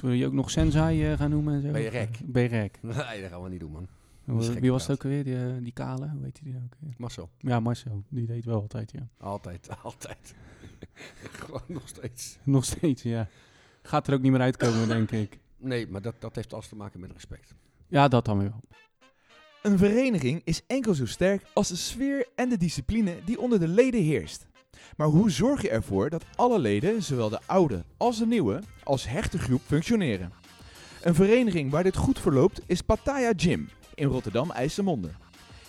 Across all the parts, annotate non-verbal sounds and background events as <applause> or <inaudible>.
Toen je ook nog Sensei eh, gaan noemen en zo. Berek. Berek. Nee, dat gaan we niet doen, man. Wie was het ook alweer? Die, eh, die kale? Hoe heet die ook weer? Marcel. Ja, Marcel. Die deed wel altijd, ja. Altijd, <laughs> altijd. <laughs> Gewoon nog steeds. Nog steeds, ja. Gaat er ook niet meer uitkomen, <laughs> denk ik. Nee, maar dat, dat heeft alles te maken met respect. Ja, dat dan weer wel. Een vereniging is enkel zo sterk als de sfeer en de discipline die onder de leden heerst. Maar hoe zorg je ervoor dat alle leden, zowel de oude als de nieuwe, als hechte groep functioneren? Een vereniging waar dit goed verloopt is Pattaya Gym in Rotterdam-IJsselmonde.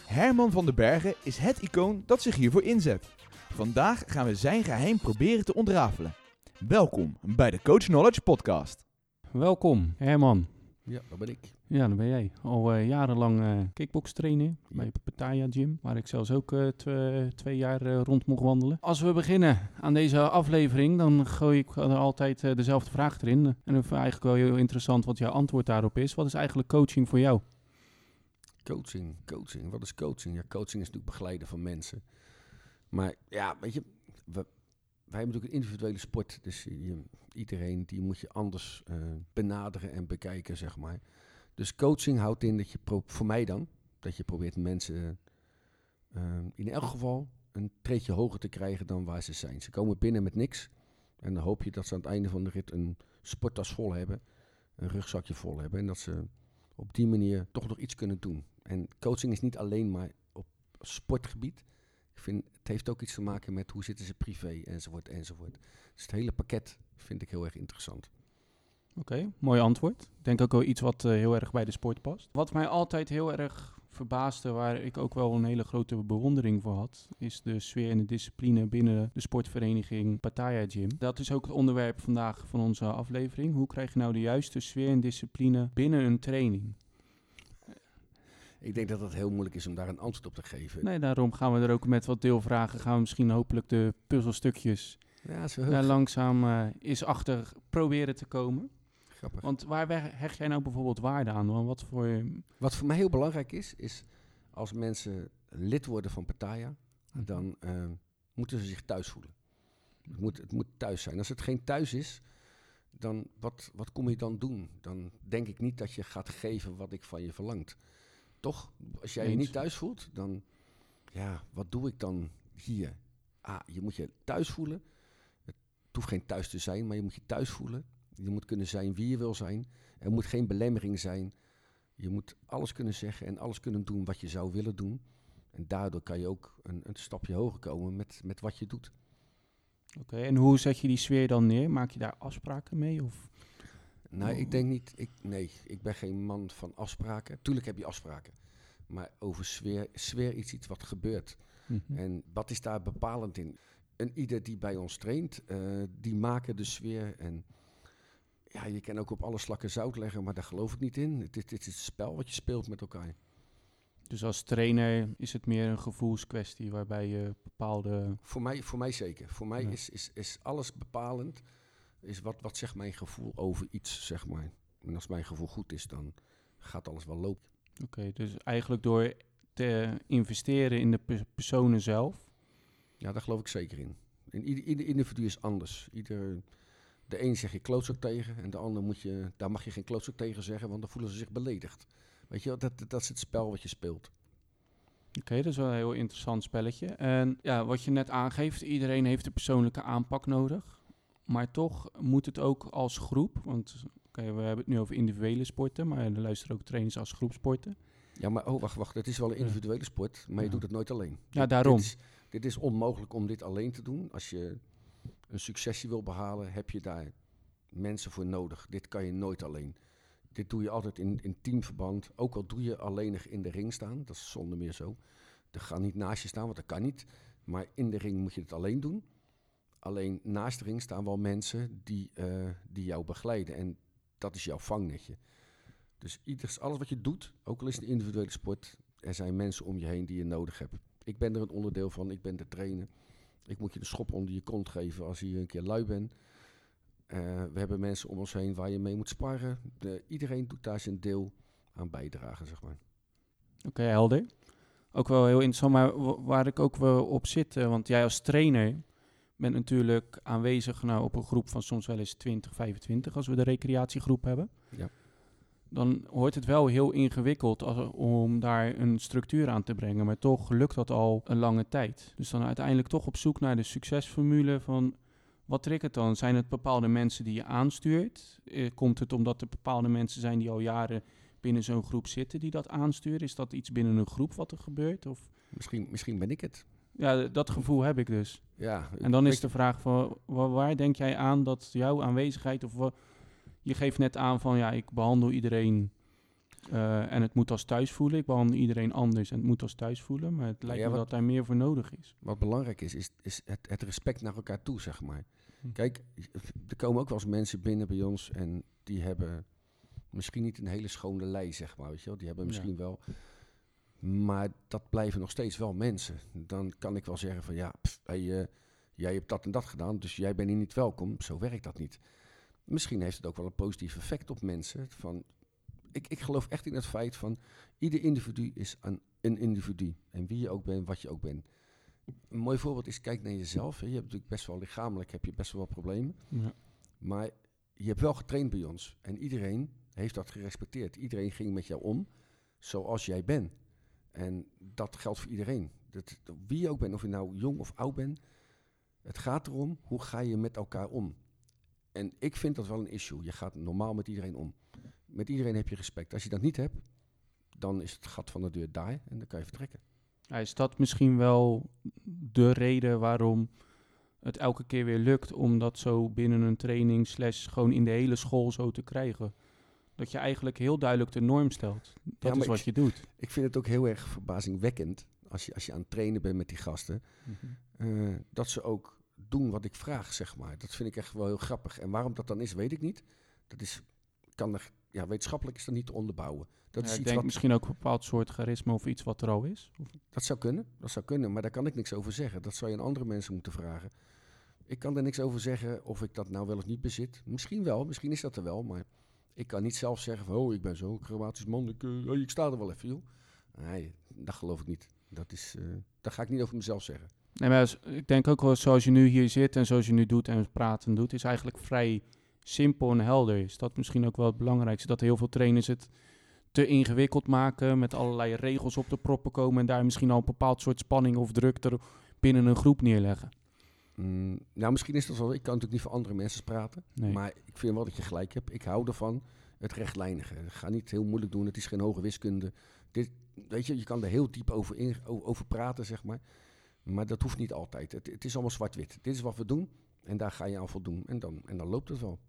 Herman van den Bergen is het icoon dat zich hiervoor inzet. Vandaag gaan we zijn geheim proberen te ontrafelen. Welkom bij de Coach Knowledge Podcast. Welkom, Herman. Ja, dat ben ik. Ja, dat ben jij. Al eh, jarenlang eh kickbox trainen bij Pattaya Gym, waar ik zelfs ook twe- twee jaar rond mocht wandelen. Als we beginnen aan deze aflevering, dan gooi ik er altijd dezelfde vraag erin. En dat vind ik eigenlijk wel heel interessant wat jouw antwoord daarop is. Wat is eigenlijk coaching voor jou? Coaching, coaching. Wat is coaching? Ja, coaching is natuurlijk begeleiden van mensen. Maar ja, weet je, we, wij hebben natuurlijk een individuele sport. Dus je, iedereen die moet je anders eh, benaderen en bekijken, zeg maar. Dus coaching houdt in dat je, voor mij dan, dat je probeert mensen eh, in elk geval een treedje hoger te krijgen dan waar ze zijn. Ze komen binnen met niks. En dan hoop je dat ze aan het einde van de rit een sporttas vol hebben. Een rugzakje vol hebben. En dat ze op die manier toch nog iets kunnen doen. En coaching is niet alleen maar op sportgebied. Het heeft ook iets te maken met hoe zitten ze privé, enzovoort, enzovoort. Dus het hele pakket vind ik heel erg interessant. Oké, mooi antwoord. Ik denk ook wel iets wat eh, heel erg bij de sport past. Wat mij altijd heel erg verbaasde, waar ik ook wel een hele grote bewondering voor had, is de sfeer en de discipline binnen de sportvereniging Pattaya Gym. Dat is ook het onderwerp vandaag van onze aflevering. Hoe krijg je nou de juiste sfeer en discipline binnen een training? Ik denk dat het heel moeilijk is om daar een antwoord op te geven. Nee, daarom gaan we er ook met wat deelvragen, gaan we misschien hopelijk de puzzelstukjes Ja, is heel daar langzaam eh eens achter proberen te komen. grappig. Want waar hecht jij nou bijvoorbeeld waarde aan? Want Wat voor... Wat voor mij heel belangrijk is, is als mensen lid worden van Partaya, dan eh, moeten ze zich thuis voelen. Het moet, het moet thuis zijn. Als het geen thuis is, dan wat, wat kom je dan doen? Dan denk ik niet dat je gaat geven wat ik van je verlangt. Toch? Als jij je niet thuis voelt, dan, ja, wat doe ik dan hier? Ah, je moet je thuis voelen. Het hoeft geen thuis te zijn, maar je moet je thuis voelen. Je moet kunnen zijn wie je wil zijn. Er moet geen belemmering zijn. Je moet alles kunnen zeggen en alles kunnen doen wat je zou willen doen. En daardoor kan je ook een, een stapje hoger komen met, met wat je doet. Oké, en hoe zet je die sfeer dan neer? Maak je daar afspraken mee? Of? Nou, ik denk niet, ik, nee, ik ben geen man van afspraken. Tuurlijk heb je afspraken. Maar over sfeer, sfeer is iets wat gebeurt. Mhm. En wat is daar bepalend in? En ieder die bij ons traint, eh, die maken de sfeer. En ja, je kan ook op alle slakken zout leggen, maar daar geloof ik niet in. Het, is- dit is het spel wat je speelt met elkaar. Dus als trainer is het meer een gevoelskwestie waarbij je bepaalde... Voor mij, voor mij zeker. Voor mij Ja. is, is, is alles bepalend. Is wat, wat zegt mijn gevoel over iets, zeg maar. En als mijn gevoel goed is, dan gaat alles wel lopen. Oké, dus eigenlijk door te investeren in de pe- personen zelf. Ja, daar geloof ik zeker in. En ieder, ieder individu is anders. Ieder, de een zeg je klootzak tegen en de ander moet je, daar mag je geen klootzak tegen zeggen, want dan voelen ze zich beledigd. Weet je, dat, dat is het spel wat je speelt. Oké, dat is wel een heel interessant spelletje. En ja, wat je net aangeeft, iedereen heeft een persoonlijke aanpak nodig. Maar toch moet het ook als groep, want oké, we hebben het nu over individuele sporten, maar er luisteren ook trainers als groepsporten. Ja, maar oh, wacht, wacht. Het is wel een individuele sport, maar je doet het nooit alleen. Ja, Dit- daarom. Dit is, dit is onmogelijk om dit alleen te doen. Als je een succesje wil behalen, heb je daar mensen voor nodig. Dit kan je nooit alleen. Dit doe je altijd in, in teamverband. Ook al doe je alleenig in de ring staan, dat is zonder meer zo. Er gaan niet naast je staan, want dat kan niet. Maar in de ring moet je het alleen doen. Alleen naast de ring staan wel mensen die, eh, die jou begeleiden. En dat is jouw vangnetje. Dus ieders, alles wat je doet, ook al is het een individuele sport, er zijn mensen om je heen die je nodig hebt. Ik ben er een onderdeel van, ik ben de trainer. Ik moet je de schop onder je kont geven als je een keer lui bent. Eh, we hebben mensen om ons heen waar je mee moet sparren. De, iedereen doet daar zijn deel aan bijdragen, zeg maar. Oké, helder. Ook wel heel interessant, maar wa- waar ik ook wel op zit, eh, want jij als trainer bent natuurlijk aanwezig nou, op een groep van soms wel eens 20, 25 als we de recreatiegroep hebben. Ja. Dan hoort het wel heel ingewikkeld als, om daar een structuur aan te brengen. Maar toch lukt dat al een lange tijd. Dus dan uiteindelijk toch op zoek naar de succesformule van wat triggert dan? Zijn het bepaalde mensen die je aanstuurt? Eh, komt het omdat er bepaalde mensen zijn die al jaren binnen zo'n groep zitten die dat aansturen? Is dat iets binnen een groep wat er gebeurt? Of Misschien, misschien ben ik het. Ja, dat gevoel heb ik dus. Ja, En dan is de vraag van wa- waar denk jij aan dat jouw aanwezigheid of je geeft net aan van ja, ik behandel iedereen eh, en het moet als thuis voelen. Ik behandel iedereen anders en het moet als thuis voelen. Maar het lijkt ja, me wat- dat daar meer voor nodig is. Wat belangrijk is, is, is het, het respect naar elkaar toe, zeg maar. Hm. Kijk, er komen ook wel eens mensen binnen bij ons en die hebben misschien niet een hele schone lei, zeg maar. Weet je wel? Die hebben Ja. misschien wel. Maar dat blijven nog steeds wel mensen. Dan kan ik wel zeggen van ja, pff, hey, eh, jij hebt dat en dat gedaan, dus jij bent hier niet welkom. Zo werkt dat niet. Misschien heeft het ook wel een positief effect op mensen. Van, ik, ik geloof echt in het feit van ieder individu is een, een individu. En wie je ook bent, wat je ook bent. Een mooi voorbeeld is, kijk naar jezelf. Hè. Je hebt natuurlijk best wel lichamelijk heb je best wel problemen. Ja. Maar je hebt wel getraind bij ons. En iedereen heeft dat gerespecteerd. Iedereen ging met jou om zoals jij bent. En dat geldt voor iedereen. Dat, wie je ook bent, of je nou jong of oud bent. Het gaat erom, hoe ga je met elkaar om? En ik vind dat wel een issue. Je gaat normaal met iedereen om. Met iedereen heb je respect. Als je dat niet hebt, dan is het gat van de deur daar en dan kan je vertrekken. Is dat misschien wel de reden waarom het elke keer weer lukt om dat zo binnen een training slash gewoon in de hele school zo te krijgen? Dat je eigenlijk heel duidelijk de norm stelt. Dat is wat ik- je doet. Ik vind het ook heel erg verbazingwekkend als je, als je aan het trainen bent met die gasten. eh, dat ze ook doen wat ik vraag, zeg maar. Dat vind ik echt wel heel grappig. En waarom dat dan is, weet ik niet. Dat is, kan er, ja, wetenschappelijk is dat niet te onderbouwen. Dat, Ja, is ik iets denk wat, misschien ook een bepaald soort charisma of iets wat er al is. Of- dat zou kunnen, dat zou kunnen, maar daar kan ik niks over zeggen. Dat zou je aan andere mensen moeten vragen. Ik kan er niks over zeggen of ik dat nou wel of niet bezit. Misschien wel, misschien is dat er wel, maar ik kan niet zelf zeggen van, oh, ik ben zo'n chromatisch man, ik, eh, oh, ik sta er wel even, joh. Nee, dat geloof ik niet. Dat is, eh dat ga ik niet over mezelf zeggen. Nee, maar ik denk ook wel zoals je nu hier zit en zoals je nu doet en praat en doet, is eigenlijk vrij simpel en helder. Is dat misschien ook wel het belangrijkste? Dat heel veel trainers het te ingewikkeld maken, met allerlei regels op de proppen komen en daar misschien al een bepaald soort spanning of druk er binnen een groep neerleggen. Mm, nou, misschien is dat wel. Ik kan natuurlijk niet voor andere mensen praten. Nee. Maar ik vind wel dat je gelijk hebt. Ik hou ervan het rechtlijnige. Ga niet heel moeilijk doen. Het is geen hoge wiskunde. Dit, weet je, je kan er heel diep over, in, over praten, zeg maar. Maar dat hoeft niet altijd. Het, het is allemaal zwart-wit. Dit is wat we doen. En daar ga je aan voldoen. En dan, en dan loopt het wel.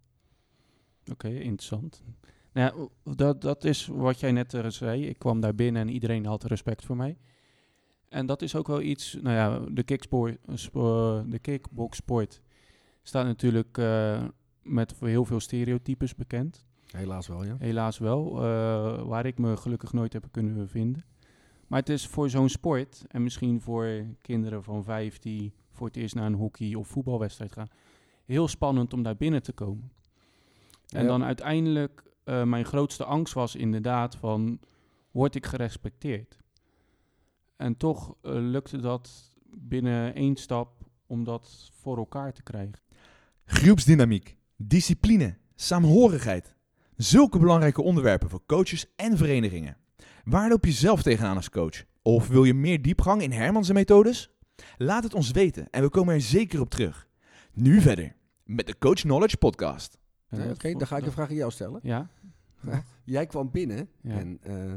Oké, interessant. Nou dat, dat is wat jij net eh, zei. Ik kwam daar binnen en iedereen had respect voor mij. En dat is ook wel iets, nou ja, de, kicksport, spo- de kickboxsport staat natuurlijk eh, met heel veel stereotypes bekend. Helaas wel, ja. Helaas wel, eh, waar ik me gelukkig nooit heb kunnen vinden. Maar het is voor zo'n sport, en misschien voor kinderen van vijf die voor het eerst naar een hockey- of voetbalwedstrijd gaan, heel spannend om daar binnen te komen. En Ja. dan uiteindelijk, eh, mijn grootste angst was inderdaad van, word ik gerespecteerd? En toch eh, lukte dat binnen één stap om dat voor elkaar te krijgen. Groepsdynamiek, discipline, saamhorigheid. Zulke belangrijke onderwerpen voor coaches en verenigingen. Waar loop je zelf tegenaan als coach? Of wil je meer diepgang in Hermans methodes? Laat het ons weten en we komen er zeker op terug. Nu verder met de Coach Knowledge Podcast. Dat Oké, dan ga ik een vraag aan jou stellen. Ja? <laughs> Jij kwam binnen Ja. en, eh,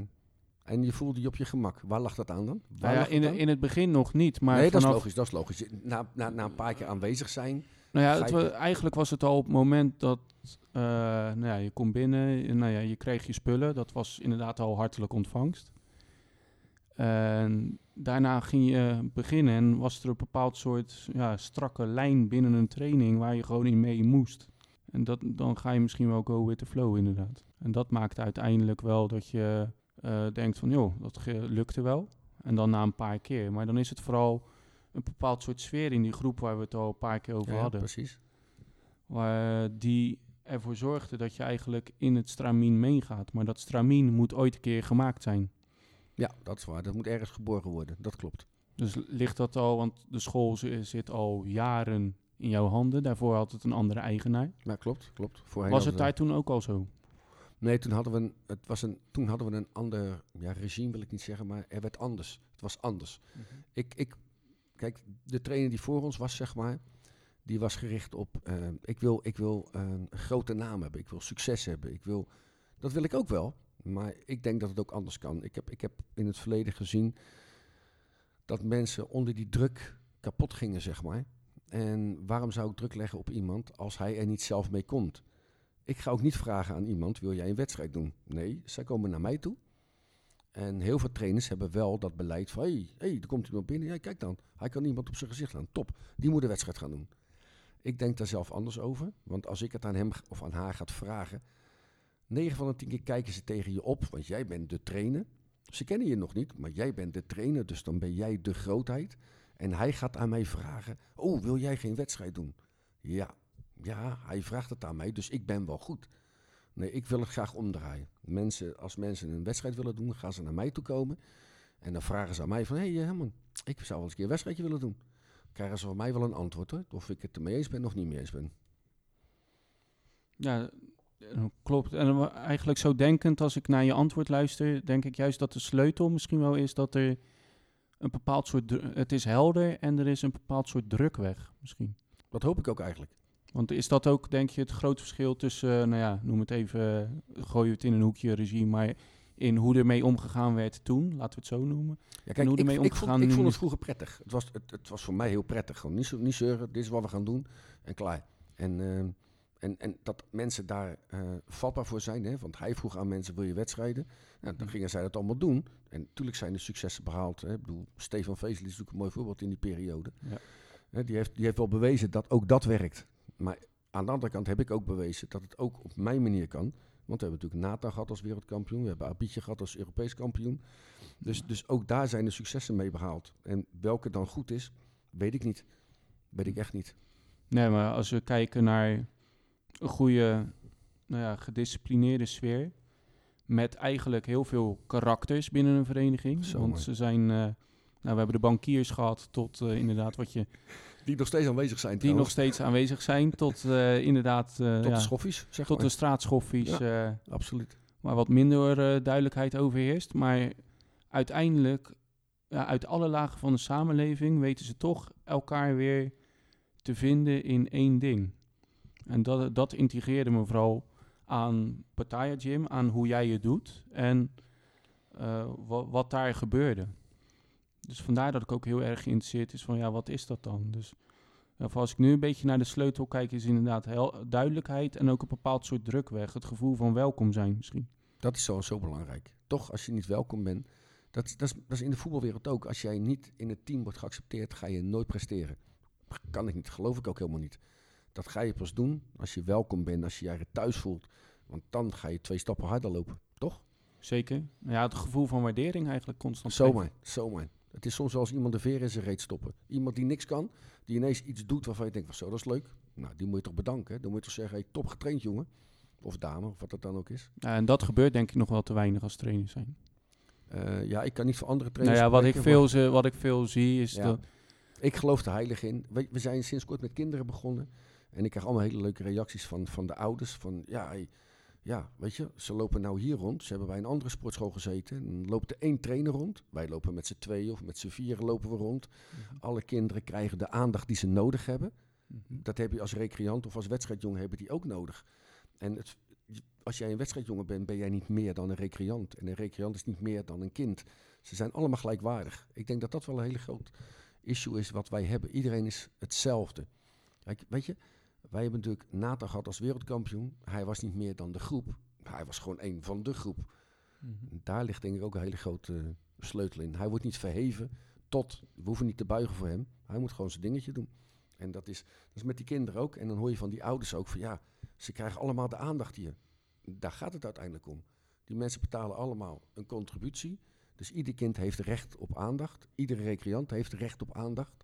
en je voelde je op je gemak. Waar lag dat aan dan? Nou ja, in, in het begin nog niet, maar nee, dat is logisch. Dat is logisch. Na, na, na een paar keer aanwezig zijn. Nou ja, het je- eigenlijk was het al op het moment dat eh, nou ja, je komt binnen, en, nou ja, je kreeg je spullen. Dat was inderdaad al hartelijk ontvangst. En daarna ging je beginnen en was er een bepaald soort ja, strakke lijn binnen een training waar je gewoon in mee moest. En dat, dan ga je misschien wel go with the flow inderdaad. En dat maakt uiteindelijk wel dat je eh, denkt van joh, dat lukte wel. En dan na een paar keer. Maar dan is het vooral een bepaald soort sfeer in die groep waar we het al een paar keer over Ja, hadden. precies. Waar die ervoor zorgde dat je eigenlijk in het stramien meegaat. Maar dat stramien moet ooit een keer gemaakt zijn. Ja, dat is waar. Dat moet ergens geborgen worden. Dat klopt. Dus ligt dat al, want de school zi- zit al jaren in jouw handen. Daarvoor had het een andere eigenaar. Ja, klopt, klopt. Voorheen Was het daar toen ook al zo? Nee, toen hadden we een, het was een, toen hadden we een ander ja, regime, wil ik niet zeggen, maar er werd anders. Het was anders. Ik, ik, kijk, de trainer die voor ons was, zeg maar, die was gericht op, eh, ik wil, ik wil eh, een grote naam hebben, ik wil succes hebben, ik wil, dat wil ik ook wel, maar ik denk dat het ook anders kan. Ik heb, ik heb in het verleden gezien dat mensen onder die druk kapot gingen, zeg maar. En waarom zou ik druk leggen op iemand als hij er niet zelf mee komt? Ik ga ook niet vragen aan iemand, wil jij een wedstrijd doen? Nee, zij komen naar mij toe. En heel veel trainers hebben wel dat beleid van... hé, hey, hey, er komt iemand binnen. Ja, kijk dan. Hij kan iemand op zijn gezicht slaan. Top. Die moet de wedstrijd gaan doen. Ik denk daar zelf anders over. Want als ik het aan hem of aan haar gaat vragen... 9 van de 10 keer kijken ze tegen je op. Want jij bent de trainer. Ze kennen je nog niet, maar jij bent de trainer. Dus dan ben jij de grootheid. En hij gaat aan mij vragen... Oh, wil jij geen wedstrijd doen? Ja, ja, hij vraagt het aan mij. Dus ik ben wel goed. Nee, ik wil het graag omdraaien. Mensen, als mensen een wedstrijd willen doen, gaan ze naar mij toe komen. En dan vragen ze aan mij van, hé hey, eh, Herman, ik zou wel eens een keer een wedstrijdje willen doen. Krijgen ze van mij wel een antwoord hoor, of ik het ermee eens ben of niet mee eens ben. Ja, eh, klopt. En dan wa- eigenlijk zo denkend, als ik naar je antwoord luister, denk ik juist dat de sleutel misschien wel is dat er een bepaald soort... Het is helder en er is een bepaald soort druk weg, misschien. Dat hoop ik ook eigenlijk. Want is dat ook, denk je, het grote verschil tussen, eh, nou ja, noem het even, eh, gooi het in een hoekje regime, maar in hoe ermee omgegaan werd toen, laten we het zo noemen. Ja, hoe ik, ermee ik, vond, omgegaan ik nu vond het vroeger prettig. Het was, het, het was voor mij heel prettig. Gewoon niet, zo- niet zeuren, dit is wat we gaan doen en klaar. En, eh, en, en dat mensen daar eh, vatbaar voor zijn. Hè? Want hij vroeg aan mensen, wil je wedstrijden? Nou, dan Mhm. gingen zij dat allemaal doen. En natuurlijk zijn er successen behaald. Hè? Ik bedoel, Stefan Vezel is natuurlijk een mooi voorbeeld in die periode. Ja. Hè, die, heeft, die heeft wel bewezen dat ook dat werkt. Maar aan de andere kant heb ik ook bewezen dat het ook op mijn manier kan. Want we hebben natuurlijk Nathan gehad als wereldkampioen. We hebben Abitje gehad als Europees kampioen. Dus, dus ook daar zijn de successen mee behaald. En welke dan goed is, weet ik niet. Weet ik echt niet. Nee, maar als we kijken naar een goede, nou ja, gedisciplineerde sfeer, met eigenlijk heel veel karakters binnen een vereniging. Zo, want ze zijn, eh, nou, we hebben de bankiers gehad tot eh, inderdaad wat je, Die nog steeds aanwezig zijn die nog steeds aanwezig zijn, tot eh, inderdaad, eh, Tot ja, de schoffies, zeg tot maar. de straatschoffies. eh, Absoluut. waar wat minder duidelijkheid overheerst. Maar uiteindelijk, ja, uit alle lagen van de samenleving, weten ze toch elkaar weer te vinden in één ding. En dat, dat integreerde me vooral aan Pattaya Gym, aan hoe jij het doet en wa- wat daar gebeurde. Dus vandaar dat ik ook heel erg geïnteresseerd is van, ja, wat is dat dan? Dus ja, als ik nu een beetje naar de sleutel kijk, is inderdaad duidelijkheid en ook een bepaald soort druk weg. Het gevoel van welkom zijn misschien. Dat is zo, zo belangrijk. Toch, als je niet welkom bent. Dat, is- dat, is, dat is in de voetbalwereld ook. Als jij niet in het team wordt geaccepteerd, ga je nooit presteren. Kan ik niet, geloof ik ook helemaal niet. Dat ga je pas doen als je welkom bent, als je je thuis voelt. Want dan ga je twee stappen harder lopen, toch? Zeker. Ja, het gevoel van waardering eigenlijk constant. Zomaar, geven. zomaar. Het is soms wel als iemand de veer in zijn reet stoppen. Iemand die niks kan, die ineens iets doet waarvan je denkt, van zo, dat is leuk. Nou, die moet je toch bedanken. hè? Dan moet je toch zeggen, hey, top getraind jongen. Of dame, of wat dat dan ook is. Ja, en dat gebeurt denk ik nog wel te weinig als trainer zijn. Eh, ja, ik kan niet voor andere Nou trainers ja, wat ik, veel, ze, wat ik veel zie is Ja. dat... Ik geloof er heilig in. We, we zijn sinds kort met kinderen begonnen. En ik krijg allemaal hele leuke reacties van, van de ouders. Van ja, hey, ja, weet je, ze lopen nou hier rond. Ze hebben bij een andere sportschool gezeten. En dan loopt er één trainer rond. Wij lopen met z'n tweeën of met z'n vieren lopen we rond. Alle kinderen krijgen de aandacht die ze nodig hebben. Mhm. Dat heb je als recreant of als wedstrijdjongen hebben die ook nodig. En het, als jij een wedstrijdjongen bent, ben jij niet meer dan een recreant. En een recreant is niet meer dan een kind. Ze zijn allemaal gelijkwaardig. Ik denk dat dat wel een hele groot issue is wat wij hebben. Iedereen is hetzelfde. Kijk, weet je, wij hebben natuurlijk Nathan gehad als wereldkampioen. Hij was niet meer dan de groep. Hij was gewoon een van de groep. Mhm. Daar ligt denk ik ook een hele grote eh, sleutel in. Hij wordt niet verheven tot, we hoeven niet te buigen voor hem. Hij moet gewoon zijn dingetje doen. En dat is, dat is met die kinderen ook. En dan hoor je van die ouders ook van ja, ze krijgen allemaal de aandacht hier. Daar gaat het uiteindelijk om. Die mensen betalen allemaal een contributie. Dus ieder kind heeft recht op aandacht. Iedere recreant heeft recht op aandacht.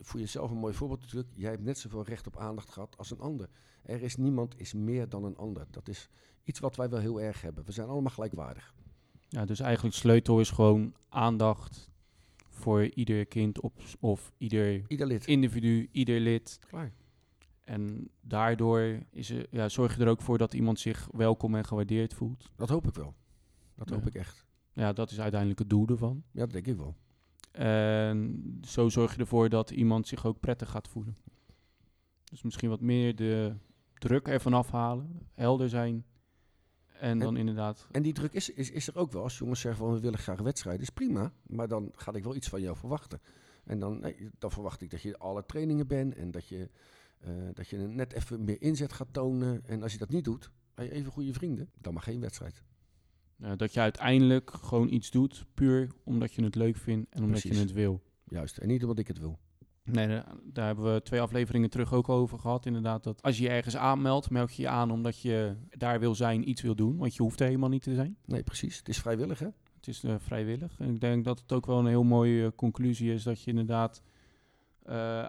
Voor jezelf een mooi voorbeeld natuurlijk. Jij hebt net zoveel recht op aandacht gehad als een ander. Er is niemand is meer dan een ander. Dat is iets wat wij wel heel erg hebben. We zijn allemaal gelijkwaardig. Ja, dus eigenlijk sleutel is gewoon aandacht voor ieder kind op, of ieder Ieder lid. individu, ieder lid. Klaar. En daardoor is er, ja, zorg je er ook voor dat iemand zich welkom en gewaardeerd voelt. Dat hoop ik wel. Dat hoop ik echt. Ja, dat is uiteindelijk het doel ervan. Ja, dat denk ik wel. En zo zorg je ervoor dat iemand zich ook prettig gaat voelen. Dus misschien wat meer de druk ervan afhalen, helder zijn. En dan inderdaad, En die druk is, is, is er ook wel. Als jongens zeggen van we willen graag wedstrijden, is prima. Maar dan ga ik wel iets van jou verwachten. En dan, nee, dan verwacht ik dat je alle trainingen bent en dat je, eh, dat je net even meer inzet gaat tonen. En als je dat niet doet, ben je even goede vrienden, dan mag geen wedstrijd. Eh, dat je uiteindelijk gewoon iets doet, puur omdat je het leuk vindt en omdat je het wil. Juist. En niet omdat ik het wil. Nee, da- daar hebben we twee afleveringen terug ook over gehad. Inderdaad, dat als je je ergens aanmeldt, meld je je aan omdat je daar wil zijn, iets wil doen. Want je hoeft er helemaal niet te zijn. Nee, precies. Het is vrijwillig, hè? Het is eh, vrijwillig. En ik denk dat het ook wel een heel mooie eh, conclusie is dat je inderdaad.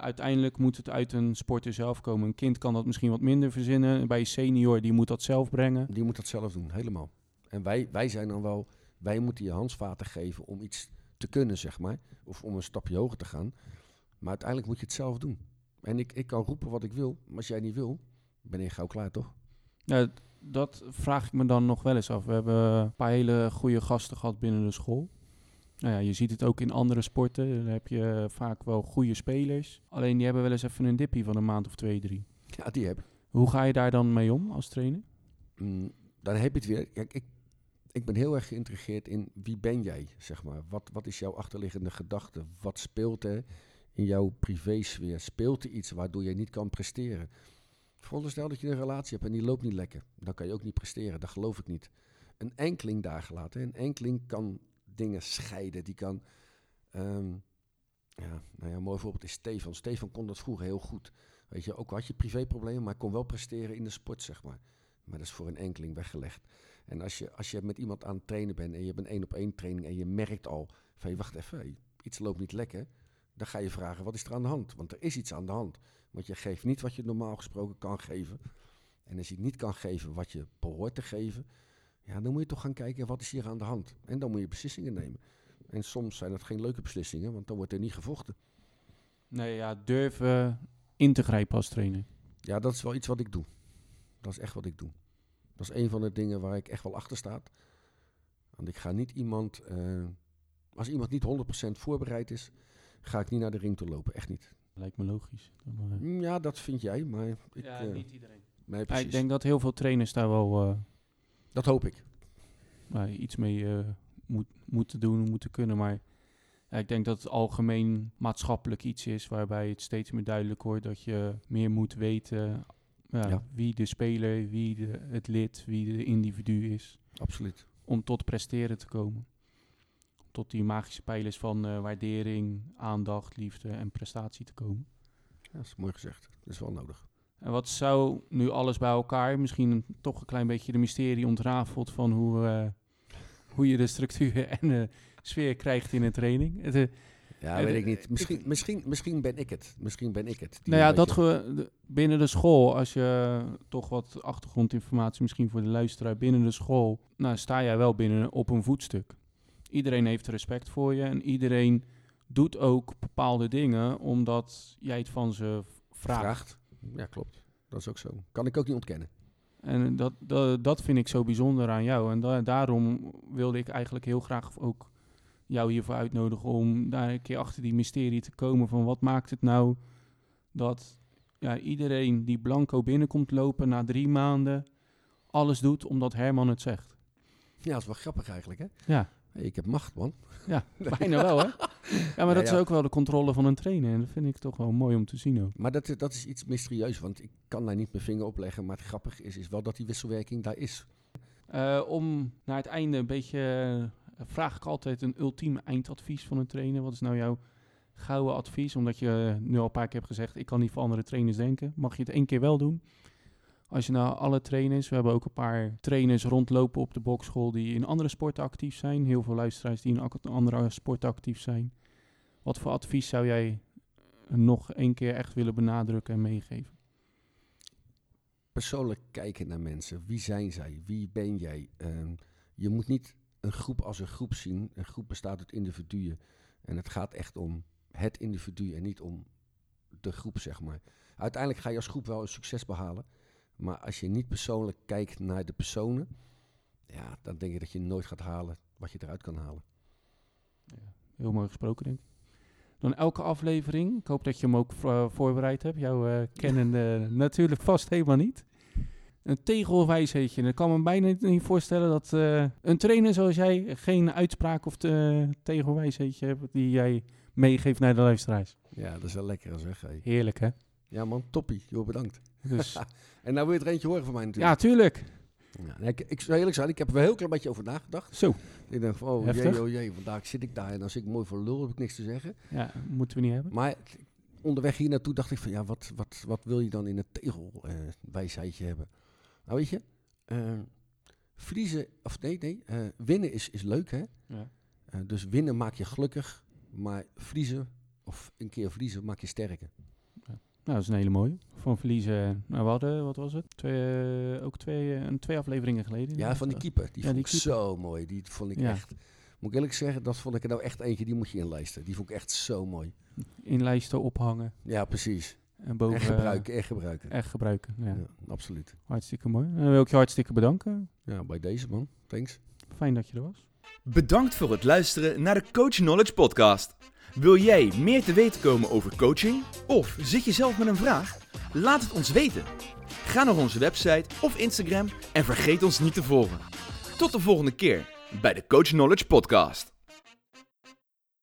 uiteindelijk moet het uit een sporter zelf komen. Een kind kan dat misschien wat minder verzinnen. Bij een senior, die moet dat zelf brengen. Die moet dat zelf doen, helemaal. En wij, wij zijn dan wel, wij moeten je handvaten geven om iets te kunnen, zeg maar. Of om een stapje hoger te gaan. Maar uiteindelijk moet je het zelf doen. En ik, ik kan roepen wat ik wil, maar als jij niet wil, ben je gauw klaar, toch? Ja, dat vraag ik me dan nog wel eens af. We hebben een paar hele goede gasten gehad binnen de school. Nou ja, je ziet het ook in andere sporten. Dan heb je vaak wel goede spelers. Alleen die hebben wel eens even een dippie van een maand of twee, drie. Ja, die heb ik. Hoe ga je daar dan mee om als trainer? Mm, dan heb je het weer. Kijk, ik, ik ben heel erg geïntrigeerd in wie ben jij, zeg maar. Wat, wat is jouw achterliggende gedachte? Wat speelt er in jouw privésfeer? Speelt er iets waardoor je niet kan presteren? Veronderstel dat je een relatie hebt en die loopt niet lekker. Dan kan je ook niet presteren, dat geloof ik niet. Een enkeling daar gelaten. Een enkeling kan dingen scheiden. Die kan... ehm, ja, nou ja, een mooi voorbeeld is Stefan. Stefan kon dat vroeger heel goed. Weet je, ook had je privéproblemen, maar kon wel presteren in de sport, zeg maar. Maar dat is voor een enkeling weggelegd. En als je, als je met iemand aan het trainen bent en je hebt een één op één training en je merkt al van wacht even, iets loopt niet lekker. Dan ga je vragen wat is er aan de hand? Want er is iets aan de hand. Want je geeft niet wat je normaal gesproken kan geven. En als je niet kan geven wat je behoort te geven, ja, dan moet je toch gaan kijken wat is hier aan de hand. En dan moet je beslissingen nemen. En soms zijn dat geen leuke beslissingen, want dan wordt er niet gevochten. Nee, ja, durven in te grijpen als trainer. Ja, dat is wel iets wat ik doe. Dat is echt wat ik doe. Dat is een van de dingen waar ik echt wel achter sta. Want ik ga niet iemand... eh, als iemand niet 100% voorbereid is, ga ik niet naar de ring toe lopen. Echt niet. Lijkt me logisch. Dan, eh, Mm, Ja, dat vind jij, maar ik... ja, eh, niet iedereen. nee, Ja, precies. ik denk dat heel veel trainers daar wel eh, Dat hoop ik. nou, iets mee eh, moet, moeten doen, moeten kunnen. Maar ja, ik denk dat het algemeen maatschappelijk iets is waarbij het steeds meer duidelijk wordt dat je meer moet weten ja, Ja. wie de speler, wie de, het lid, wie de individu is. Absoluut. Om tot presteren te komen. Tot die magische pijlers van eh, waardering, aandacht, liefde en prestatie te komen. Ja, dat is mooi gezegd. Dat is wel nodig. En wat zou nu alles bij elkaar, misschien toch een klein beetje de mysterie ontrafelt van hoe, eh, hoe je de structuur <laughs> en de sfeer krijgt in een training. Het, eh, Ja, weet ik niet. Misschien, misschien, misschien ben ik het. Misschien ben ik het. nou ja, dat ge, binnen de school, als je toch wat achtergrondinformatie misschien voor de luisteraar binnen de school, nou sta jij wel binnen op een voetstuk. Iedereen heeft respect voor je en iedereen doet ook bepaalde dingen omdat jij het van ze vraagt. vraagt. Ja, klopt. Dat is ook zo. Kan ik ook niet ontkennen. En dat, dat, dat vind ik zo bijzonder aan jou. En da- daarom wilde ik eigenlijk heel graag ook jou hiervoor uitnodigen om daar een keer achter die mysterie te komen van wat maakt het nou dat ja, iedereen die blanco binnenkomt lopen na drie maanden alles doet omdat Herman het zegt. Ja, dat is wel grappig eigenlijk, hè? Ja, Hey, ik heb macht, man. ja <laughs> bijna wel hè. Ja, maar dat ja. is ook wel de controle van een trainer en dat vind ik toch wel mooi om te zien ook. Maar dat, is- dat is iets mysterieus, want ik kan daar niet mijn vinger op leggen. Maar het grappige is, is wel dat die wisselwerking daar is. Eh, om naar het einde een beetje, eh, vraag ik altijd een ultieme eindadvies van een trainer. Wat is nou jouw gouden advies? Omdat je nu al een paar keer hebt gezegd, ik kan niet voor andere trainers denken. Mag je het één keer wel doen? Als je nou alle trainers, we hebben ook een paar trainers rondlopen op de bokschool die in andere sporten actief zijn. Heel veel luisteraars die in andere sporten actief zijn. Wat voor advies zou jij nog één keer echt willen benadrukken en meegeven? Persoonlijk kijken naar mensen. Wie zijn zij? Wie ben jij? Ehm, je moet niet een groep als een groep zien. Een groep bestaat uit individuen. En het gaat echt om het individu en niet om de groep, zeg maar. Uiteindelijk ga je als groep wel een succes behalen. Maar als je niet persoonlijk kijkt naar de personen, ja, dan denk ik dat je nooit gaat halen wat je eruit kan halen. Heel mooi gesproken, denk ik. Dan elke aflevering, ik hoop dat je hem ook vo- voorbereid hebt. Jouw eh kennende natuurlijk vast helemaal niet. Een tegelwijsheidje. Ik kan me bijna niet- voorstellen dat eh, een trainer zoals jij geen uitspraak of te, tegelwijsheidje hebt die jij meegeeft naar de luisteraars. Ja, dat is wel lekker zeg. Hey. Heerlijk, hè? Ja man, toppie. Joh, bedankt. Dus, <laughs> En nou wil je er eentje horen van mij ja, natuurlijk. tuurlijk. Ja. nee, ik, ik zou eerlijk zijn, ik heb er wel een heel klein beetje over nagedacht. Zo, Ik dacht van, oh jee, oh jee, vandaag zit ik daar en als ik mooi voor lul heb ik niks te zeggen. ja, moeten we niet hebben. Maar onderweg hier naartoe dacht ik van, ja, wat, wat, wat wil je dan in het tegelwijsheidje hebben? Nou weet je, verliezen, of nee, nee, eh, winnen is, is leuk hè. Ja. Eh, dus winnen maakt je gelukkig, maar verliezen, of een keer verliezen, maakt je sterker. Nou, dat is een hele mooie. Van verliezen, nou, we hadden, wat was het? Twee, eh, ook twee, een, twee afleveringen geleden. Ja, van die keeper, die Ja, vond die ik zo mooi. Die vond ik echt, moet ik eerlijk zeggen, dat vond ik er nou echt eentje, die moet je inlijsten. Die vond ik echt zo mooi. In lijsten ophangen Ja, precies. En boven... En gebruiken, en gebruiken. Echt gebruiken, ja. Ja, absoluut. Hartstikke mooi. Dan wil ik je hartstikke bedanken. Ja, bij deze man. Thanks. Fijn dat je er was. Bedankt voor het luisteren naar de Coach Knowledge Podcast. Wil jij meer te weten komen over coaching? Of zit je zelf met een vraag? Laat het ons weten. Ga naar onze website of Instagram en vergeet ons niet te volgen. Tot de volgende keer bij de Coach Knowledge Podcast.